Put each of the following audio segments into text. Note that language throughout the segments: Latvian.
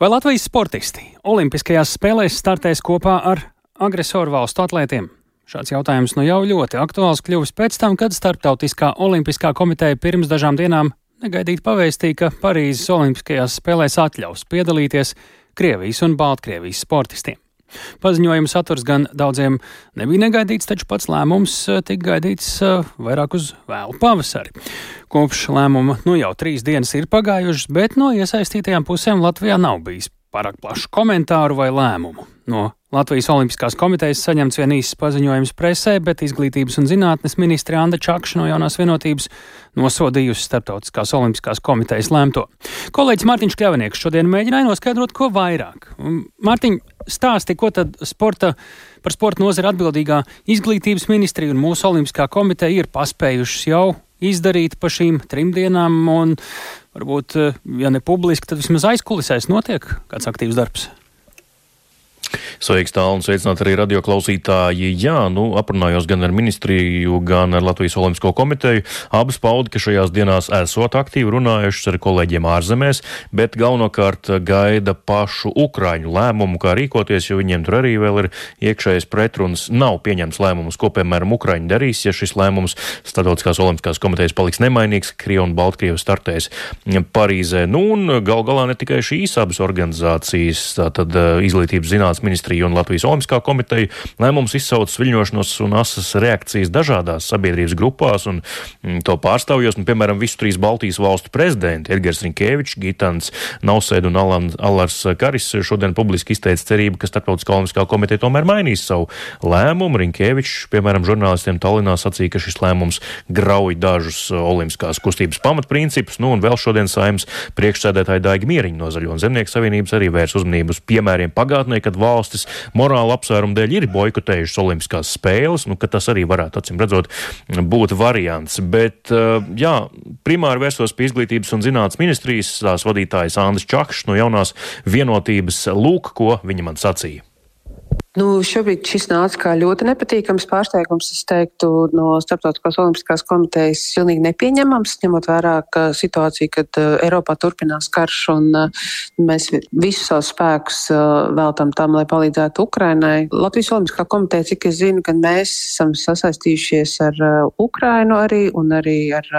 Vai Latvijas sportisti Olimpiskajās spēlēs startēs kopā ar agresoru valstu atlētiem? Šāds jautājums nu jau ļoti aktuāls kļuvis pēc tam, kad Startautiskā olimpiskā komiteja pirms dažām dienām negaidīti pavēstīja, ka Parīzes Olimpiskajās spēlēs atļaus piedalīties Krievijas un Baltkrievijas sportistiem. Paziņojuma saturs gan daudziem nebija negaidīts, taču pats lēmums tika gaidīts eh, vairāk uz vēlu pavasari. Kopš lēmuma nu jau trīs dienas ir pagājušas, bet no iesaistītajām pusēm Latvijā nav bijis pārāk plašu komentāru vai lēmumu. No Latvijas Olimpiskās komitejas saņemts vien īsts paziņojums presē, bet Izglītības un zinātnes ministre Anda Čakša no jaunās vienotības nosodījusi Startautiskās Olimpiskās komitejas lēmto. Kolēģis Mārtiņš Kļavinieks šodien mēģināja noskaidrot, ko vairāk. Mārtiņ, stāsti, ko tad sporta, par sporta nozari atbildīgā Izglītības ministrija un mūsu Olimpiskā komiteja ir paspējušas jau izdarīt pa šīm trim dienām, un varbūt, ja ne publiski, tad vismaz aizkulisēs notiek kāds aktīvs darbs. Sveiks, tālu un sveicināt arī radioklausītāji. Jā, nu, aprunājos gan ar ministriju, gan ar Latvijas Olimpisko komiteju. Abas paudi, ka šajās dienās esot aktīvi runājušas ar kolēģiem ārzemēs, bet galvenokārt gaida pašu Ukraiņu lēmumu, kā rīkoties, jo viņiem tur arī vēl ir iekšējais pretruns. Nav pieņemts lēmums, ko, piemēram, Ukraiņi darīs, ja šis lēmums Startautiskās Olimpiskās komitejas paliks nemainīgs, Krievija un Baltkrievi startēs Parīzē. Nu, un gal galā ne tikai šīs abas organizācijas, tātad izglītības zinātnes ministrija, ministrija un Latvijas Olimpiskā komiteja lēmums izsauc viļņošanos un asas reakcijas dažādās sabiedrības grupās, un mm, to pārstāvjos, un, piemēram, visu trīs Baltijas valstu prezidenti Edgars Rinkēvičs, Gitans Nausēd un Alan, Alars Karis šodien publiski izteica cerību, ka Starptautiskā Olimpiskā komiteja tomēr mainīs savu lēmumu. Rinkēvičs, piemēram, žurnālistiem Tallinā sacīja, ka šis lēmums grauj dažus olimpiskās kustības pamatprincipus, nu un vēl šodien saimnes priekšsēdētāja Daiga Mieriņa no Zaļo un Zemnieku savienības arī vērs uzmanību uz piemēriem pagātnē, kad valstis valstis morāla apsvērumu dēļ ir boikotējušas Olimpiskās spēles, nu, tas arī varētu, acīm redzot, būt variants. Bet, eh, jā, primāri vērsos pie izglītības un zinātnes ministrijas tās vadītājas Andris Čakšs no jaunās vienotības lūk, ko viņa man sacīja. Nu, šobrīd šis nāca kā ļoti nepatīkams pārsteigums. Es teiktu, no Starptautiskās olimpiskās komitejas pilnīgi nepieņemams, ņemot vērā situāciju, kad uh, Eiropā turpinās karš un uh, mēs visus savus spēkus uh, veltam tam, lai palīdzētu Ukrainai. Latvijas olimpiskā komiteja, cik es zinu, gan mēs esam sasaistījušies ar Ukrainu arī un arī ar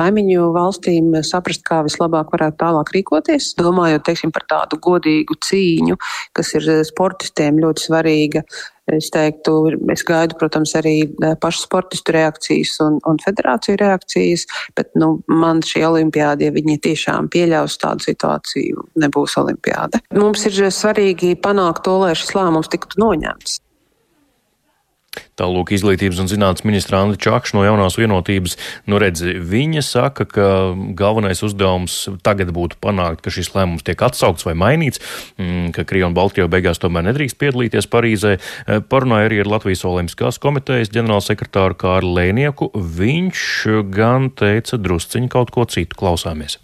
kaimiņu valstīm saprast, kā vislabāk varētu tālāk rīkoties. Domājot, teiksim, par tādu godīgu cīņu, kas ir sportistiem ļoti svarīga. Es teiktu, es gaidu, protams, arī e, pašu sportistu reakcijas un, un federāciju reakcijas, bet nu, man šī olimpiāda, ja viņi tiešām pieļaus tādu situāciju, nebūs olimpiāda. Mums ir svarīgi panākt to, lai šis lēmums tiktu noņemts. Tālūk, izglītības un zinātnes ministra Andra Čakša no jaunās vienotības, nu redz, viņa saka, ka galvenais uzdevums tagad būtu panākt, ka šis lēmums tiek atsaukts vai mainīts, mm, ka Krievija un Baltkrievija beigās tomēr nedrīkst piedalīties Parīzē. Eh, parunāja arī ar Latvijas Olimpiskās komitejas ģenerālsekretāru Kārlu Lēnieku. Viņš gan teica drusciņi kaut ko citu klausāmies.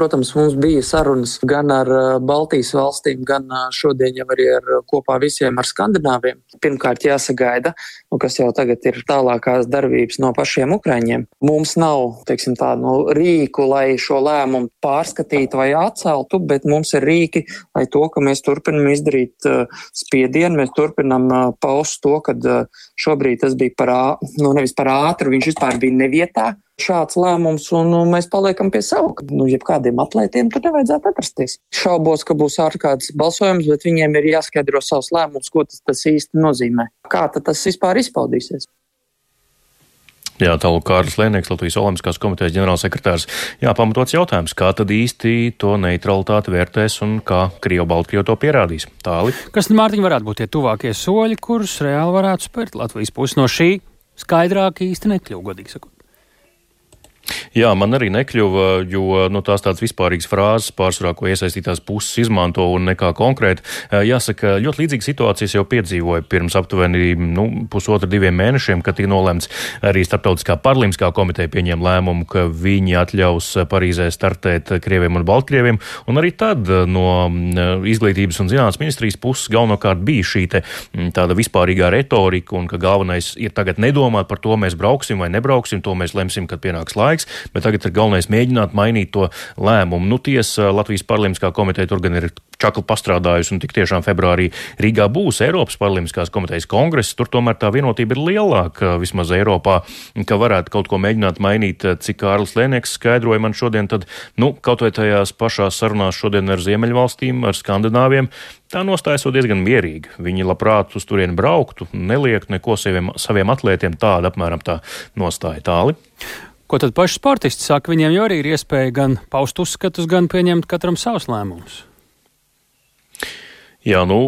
Protams, mums bija sarunas gan ar uh, Baltijas valstīm, gan uh, šodien jau arī ar uh, kopā visiem ar Skandināviem. Pirmkārt, jāsagaida, nu, kas jau tagad ir tālākās darbības no pašiem Ukraiņiem. Mums nav, teiksim, tādu nu, rīku, lai šo lēmumu pārskatītu vai atceltu, bet mums ir rīki, lai to, ka mēs turpinam izdarīt spiedienu, mēs turpinam paust to, ka šobrīd tas bija par, nu, nevis par ātru, viņš vispār bija nevietā šāds lēmums, un nu, mēs paliekam pie sava. Nu, jebkādiem atlētiem tur nevajadzētu atrasties. Šaubos, ka būs ārkārtas balsojums, bet viņiem ir jāskaidro savus lēmumus, ko tas, tas īsti nozīmē. Kā tas vispār izpaudīsies? Jā, tālāk Kārlis Lēnieks, Latvijas Olimpiskās komitejas ģenerālsekretārs. Jā, pamatots jautājums, kā tad īsti to neutralitāti vērtēs un kā Krievu Baltkrieva to pierādīs? Tāli. Kas, Mārtiņ, varētu būt tie tuvākie soļi, kurus reāli varētu spērt Latvijas pusi no šī? Skaidrāk īsti nekļuva, godīgi sakot. Jā, man arī nekļuva, jo nu, tās tādas vispārīgas frāzes pārsvarā, ko iesaistītās puses izmanto un nekā konkrēti. Jāsaka, ļoti līdzīgas situācijas jau piedzīvoja pirms aptuveni nu, pusotra diviem mēnešiem, kad tika nolēmts arī Startautiskā parlimskā komiteja pieņēma lēmumu, ka viņi atļaus Parīzē startēt Krieviem un Baltkrieviem. Un arī tad no izglītības un zinātnes ministrijas puses galvenokārt bija šī te, tāda vispārīgā retorika un ka galvenais ir tagad nedomāt par to, mēs brauksim vai nebrauksim, to mēs lemsim, kad pienāks laiks laiks, bet tagad ir galvenais mēģināt mainīt to lēmumu. Nu, tiesa Latvijas Paralīmpiskā komiteja tur gan ir čakli pastrādājusi, un tik tiešām februārī Rīgā būs Eiropas Paralīmpiskās komitejas kongress. Tur tomēr tā vienotība ir lielāka, vismaz Eiropā, ka varētu kaut ko mēģināt mainīt, cik Kārlis Lēnieks skaidroja man šodien, tad, nu, kaut vai tajās pašās sarunās šodien ar Ziemeļvalstīm, ar Skandināviem, tā nostājas diezgan mierīga. Viņi labprāt uz turieni brauktu, neliek neko saviem, saviem atlētiem, tāda apmēram tā nostāja tāli. Ko tad paši sportisti saka? Viņiem jau arī ir iespēja gan paust uzskatus, gan pieņemt katram savus lēmumus. Jā, nu,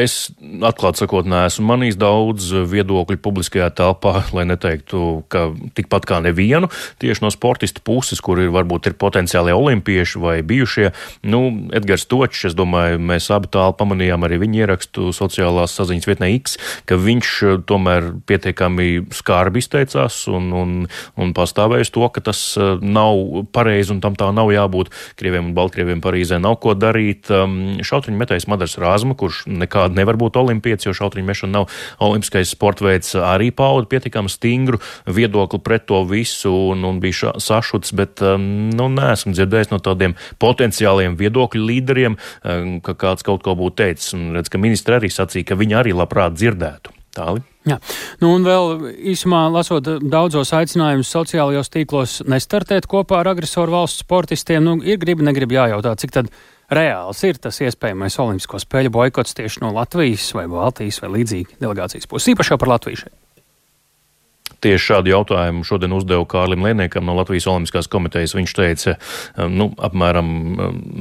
es atklāti sakot, neesmu manījis daudz viedokļu publiskajā telpā, lai neteiktu, ka tikpat kā nevienu tieši no sportistu puses, kur ir varbūt ir potenciāli olimpieši vai bijušie. Nu, Edgars Točs, es domāju, mēs abi tālu pamanījām arī viņa ierakstu sociālās saziņas vietnē X, ka viņš eh, tomēr pietiekami skarbi izteicās un, un, un pastāvēja uz to, ka tas eh, nav pareizi un tam tā nav jābūt. Krieviem un Baltkrieviem Parīzē nav ko darīt. Um, Šautriņu metējs Madars Rāzs Kazma, kurš nekādi nevar būt olimpietis, jo šautriņu mešana nav olimpiskais sporta veids, arī pauda pietiekami stingru viedokli pret to visu un, un bija sašuts, bet um, nu, neesmu dzirdējis no tādiem potenciāliem viedokļu līderiem, um, ka kāds kaut ko būtu teicis. Un redz, ka ministra arī sacīja, ka viņi arī labprāt dzirdētu. Tāli. Jā, nu un vēl īsumā lasot daudzos aicinājumus sociālajos tīklos nestartēt kopā ar agresoru valsts sportistiem, nu ir gribi, negribi jājautā, cik tad reāls ir tas iespējamais Olimpisko spēļu boikots tieši no Latvijas vai Baltijas vai līdzīgi delegācijas puses, īpaši par Latviju šeit. Tieši šādu jautājumu šodien uzdevu Kārlim Lieniekam no Latvijas Olimpiskās komitejas. Viņš teica, nu, apmēram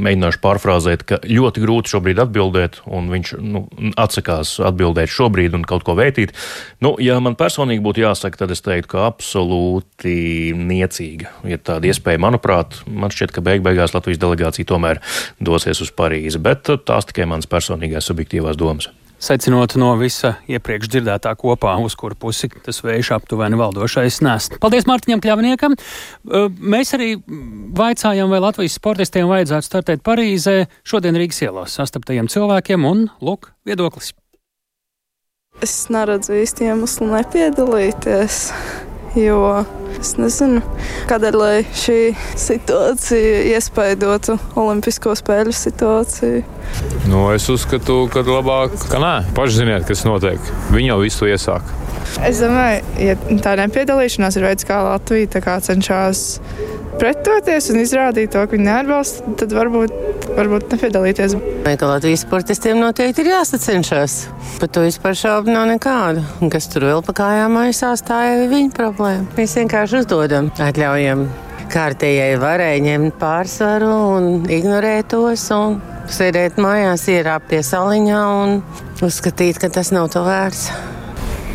mēģināšu pārfrāzēt, ka ļoti grūti šobrīd atbildēt, un viņš nu, atsakās atbildēt šobrīd un kaut ko vētīt. Nu, ja man personīgi būtu jāsaka, tad es teiktu, ka absolūti niecīga ir tāda iespēja. Manuprāt, man šķiet, ka beig beigās Latvijas delegācija tomēr dosies uz Parīzi, bet tās tikai manas personīgās subjektīvās domas secinot no visa iepriekš dzirdētā kopā, uz kuru pusi tas vējš aptuveni valdošais nest. Paldies Mārtiņam Kļavniekam. Mēs arī vaicājām, vai Latvijas sportistiem vajadzētu startēt Parīzē šodien Rīgas ielās sastaptajiem cilvēkiem, un lūk, viedoklis. Es neredzu īsti iemeslu nepiedalīties jo es nezinu, kādēļ šī situācija iespaidotu Olimpisko spēļu situāciju. Nu, es uzskatu, ka labāk, ka nē, paši ziniet, kas notiek. Viņi jau visu iesāk. Es domāju, ja tā nepiedalīšanās ir veids, kā Latvija kā cenšas pretoties un izrādīt to, ka viņi neatbalsta, tad varbūt, varbūt nepiedalīties. Vai ka Latvijas sportistiem noteikti ir jāsacenšas? Par to vispār šaubu nav nekādu. Un kas tur vēl pa kājām aizsās, tā ir viņa problēma. Mēs vienkārši uzdodam, atļaujam kārtējai varai ņemt pārsvaru un ignorēt tos. Un sēdēt mājās, ierāpt pie saliņā un uzskatīt, ka tas nav to vērts.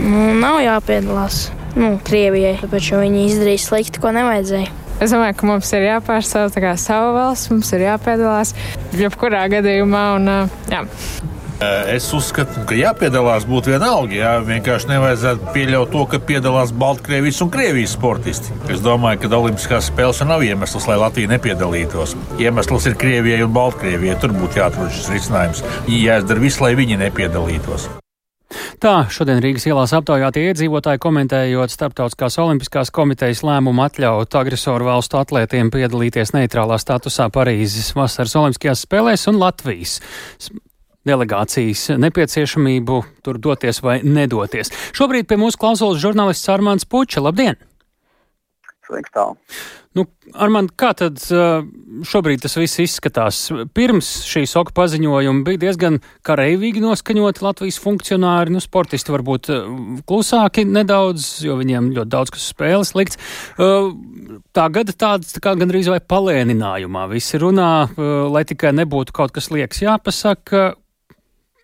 Nu, nav jāpiedalās nu, Krievijai, tāpēc viņi izdarīja slikti, ko nevajadzēja. Es domāju, ka mums ir jāpārstāv savu valsts, mums ir jāpiedalās jebkurā gadījumā. Un, jā. Es uzskatu, ka jāpiedalās būtu vienalga. Jā, vienkārši nevajadzētu pieļaut to, ka piedalās Baltkrievijas un Krievijas sportisti. Es domāju, ka Olimpiskās spēles nav iemesls, lai Latvija nepiedalītos. Iemesls ir Krievijai un Baltkrievijai. Tur būtu jāatrod šis risinājums. Jāizdara viss, lai viņi nepiedalītos. Tā šodien Rīgas ielās aptaujātie iedzīvotāji komentējot Starptautiskās olimpiskās komitejas lēmumu atļaut agresoru valstu atlētiem piedalīties neitrālā statusā Parīzes vasaras olimpiskajās spēlēs un Latvijas delegācijas nepieciešamību tur doties vai nedoties. Šobrīd pie mūsu klausulas žurnālists Armāns Puča. Labdien! Sveiks tālu! Nu, Armand, kā tad šobrīd tas viss izskatās? Pirms šī soka paziņojuma bija diezgan kareivīgi noskaņoti Latvijas funkcionāri, nu, sportisti varbūt klusāki nedaudz, jo viņiem ļoti daudz kas spēles likts. Tagad tāds tā kā gandrīz vai palēninājumā visi runā, lai tikai nebūtu kaut kas liekas jāpasaka.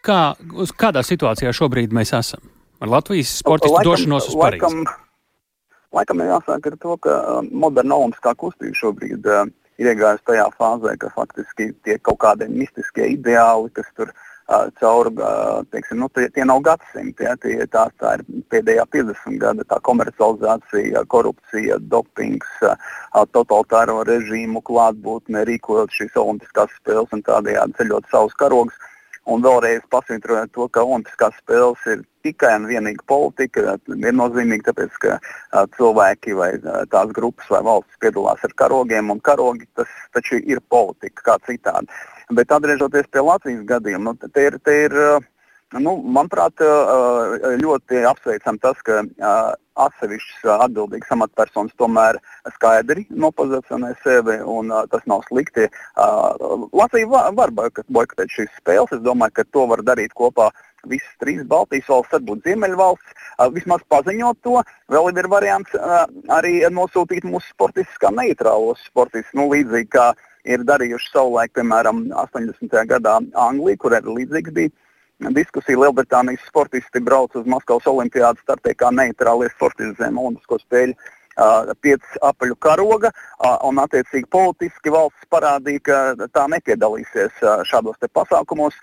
Kā, kādā situācijā šobrīd mēs esam? Ar Latvijas sportistu laikam, došanos uz Parīzi? Laikam Laikam ir jāsāk ar to, ka um, moderna olimpiskā kustība šobrīd uh, ir iegājusi tajā fāzē, ka faktiski tie kaut kādi mistiskie ideāli, kas tur uh, caur, uh, teiksim, nu, tie, tie nav gadsimti, ja, tie, tā, tā ir pēdējā 50 gada tā komercializācija, korupcija, dopings, uh, totalitāro režīmu klātbūtne, rīkojot šīs olimpiskās spēles un tādējādi ceļot savus karogus. Un vēlreiz pasvītrojot to, ka Olimpiskās spēles ir tikai un vienīgi politika. Viennozīmīgi tāpēc, ka uh, cilvēki vai uh, tās grupas vai valsts piedalās ar karogiem, un karogi tas taču ir politika kā citādi. Bet atgriežoties pie Latvijas gadījuma, nu, te ir, te ir Nu, manuprāt, ļoti apsveicam tas, ka atsevišķas atbildīgas amatpersonas tomēr skaidri nopozicionē sevi, un tas nav slikti. Latvija var, var boikotēt šīs spēles. Es domāju, ka to var darīt kopā visas trīs Baltijas valsts, varbūt Ziemeļvalsts, vismaz paziņot to. Vēl ir variants arī nosūtīt mūsu sportistus kā neitrālos sportistus, nu, līdzīgi kā ir darījuši savulaik, piemēram, 80. gadā Anglija, kur arī līdzīgs bija diskusija. Lielbritānijas sportisti brauc uz Maskavas olimpiādu startē kā neitrālie sportisti zem Olimpisko spēļu. Uh, pieci apaļu karoga, uh, un attiecīgi politiski valsts parādīja, ka tā nepiedalīsies uh, šādos pasākumos.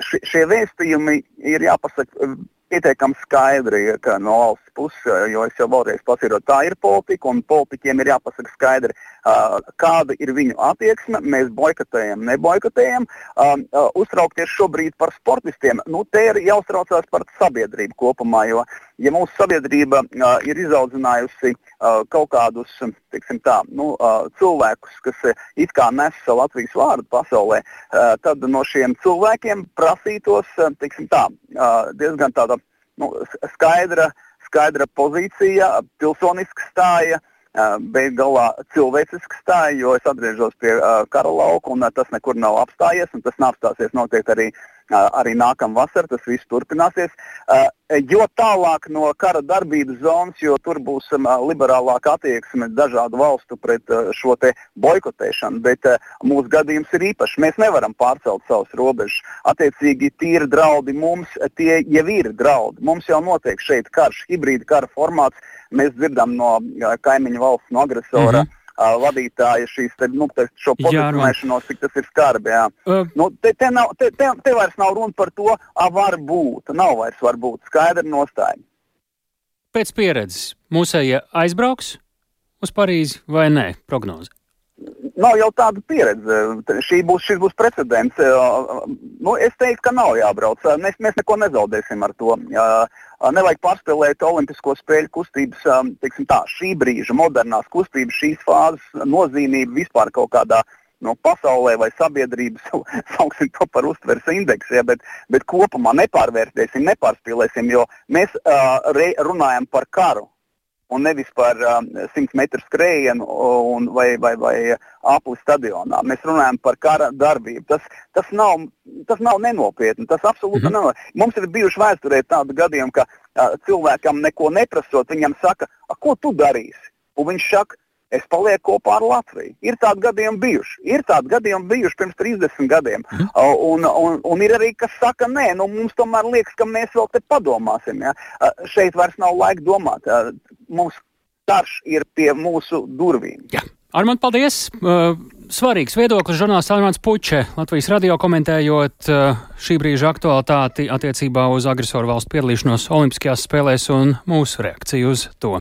Š, šie vēstījumi ir jāpasaka pietiekami skaidri no valsts puses, jo es jau vēlreiz pasīroju, tā ir politika, un politiķiem ir jāpasaka skaidri, uh, kāda ir viņu attieksme. Mēs boikotējam, neboikotējam. Uh, uh, uztraukties šobrīd par sportistiem, nu, te ir jāuztraucās par sabiedrību kopumā, jo, ja mūsu sabiedrība uh, ir izaudzinājusi uh, kaut kādus tā, nu, uh, cilvēkus, kas uh, it kā nes Latvijas vārdu pasaulē, uh, tad no šiem cilvēkiem prasītos uh, tā, diezgan tāda nu, skaidra, skaidra pozīcija, pilsoniska stāja. Beig galā cilvēciska stāja, jo es atgriežos pie uh, kara lauka, un uh, tas nekur nav apstājies, un tas nav apstāsies noteikti arī uh, arī nākamā vasarā tas viss turpināsies. Jo tālāk no kara darbības zonas, jo tur būs liberālāka attieksme dažādu valstu pret šo boikotēšanu. Bet mūsu gadījums ir īpašs. Mēs nevaram pārcelt savus robežas. Attiecīgi, tīri draudi mums, tie jau ir draudi. Mums jau notiek šeit karš, hibrīda kara formāts. Mēs dzirdam no kaimiņu valsts, no agresora. Mm -hmm vadītāja šīs te, nu, te, šo pozicionēšanos, cik tas ir skarbi. Uh, nu, te, te, nav, te, te, te vairs nav runa par to, a var būt, nav vairs var būt skaidra nostāja. Pēc pieredzes mūsējie aizbrauks uz Parīzi vai nē, prognoze? Nav jau tāda pieredze. Šī būs, šis būs precedents. Nu, es teiktu, ka nav jābrauc. Mēs, mēs neko nezaudēsim ar to. Nevajag pārspēlēt Olimpisko spēļu kustības, tā, šī brīža modernās kustības, šīs fāzes nozīmību vispār kaut kādā no pasaulē vai sabiedrības, sauksim to par uztveres indeksu, ja, bet, bet kopumā nepārvērtēsim, nepārspīlēsim, jo mēs uh, runājam par karu un nevis par um, 100 metru skrējienu un, vai, vai, vai apli stadionā. Mēs runājam par kara darbību. Tas, tas, nav, tas nav nenopietni. Tas absolūti mm -hmm. nav. Mums ir bijuši vēsturē tādi gadījumi, ka uh, cilvēkam neko neprasot, viņam saka, ko tu darīsi? Un viņš saka, es palieku kopā ar Latviju. Ir tādi gadījumi bijuši. Ir tādi gadījumi bijuši pirms 30 gadiem. Mm. Uh, un, un, un ir arī, kas saka, nē, nu, mums tomēr liekas, ka mēs vēl te padomāsim. Ja? Uh, šeit vairs nav laika domāt. Uh, mums karš ir pie mūsu durvīm. Jā. Armand, paldies! Svarīgs viedoklis žurnālists Armāns Puče, Latvijas radio komentējot šī brīža aktualitāti attiecībā uz agresoru valstu piedalīšanos Olimpiskajās spēlēs un mūsu reakciju uz to.